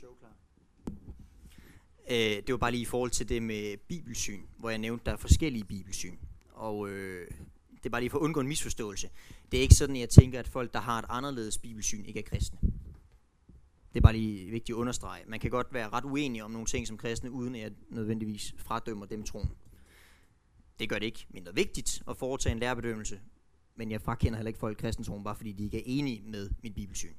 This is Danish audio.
show klar. Øh, det var bare lige i forhold til det med bibelsyn, hvor jeg nævnte, der er forskellige bibelsyn. Og øh, det er bare lige for at undgå en misforståelse. Det er ikke sådan, at jeg tænker, at folk, der har et anderledes bibelsyn, ikke er kristne. Det er bare lige vigtigt at understrege. Man kan godt være ret uenig om nogle ting som kristne, uden at jeg nødvendigvis fradømmer dem troen. Det gør det ikke mindre vigtigt at foretage en lærebedømmelse, men jeg frakender heller ikke folk kristentroen, bare fordi de ikke er enige med mit bibelsyn.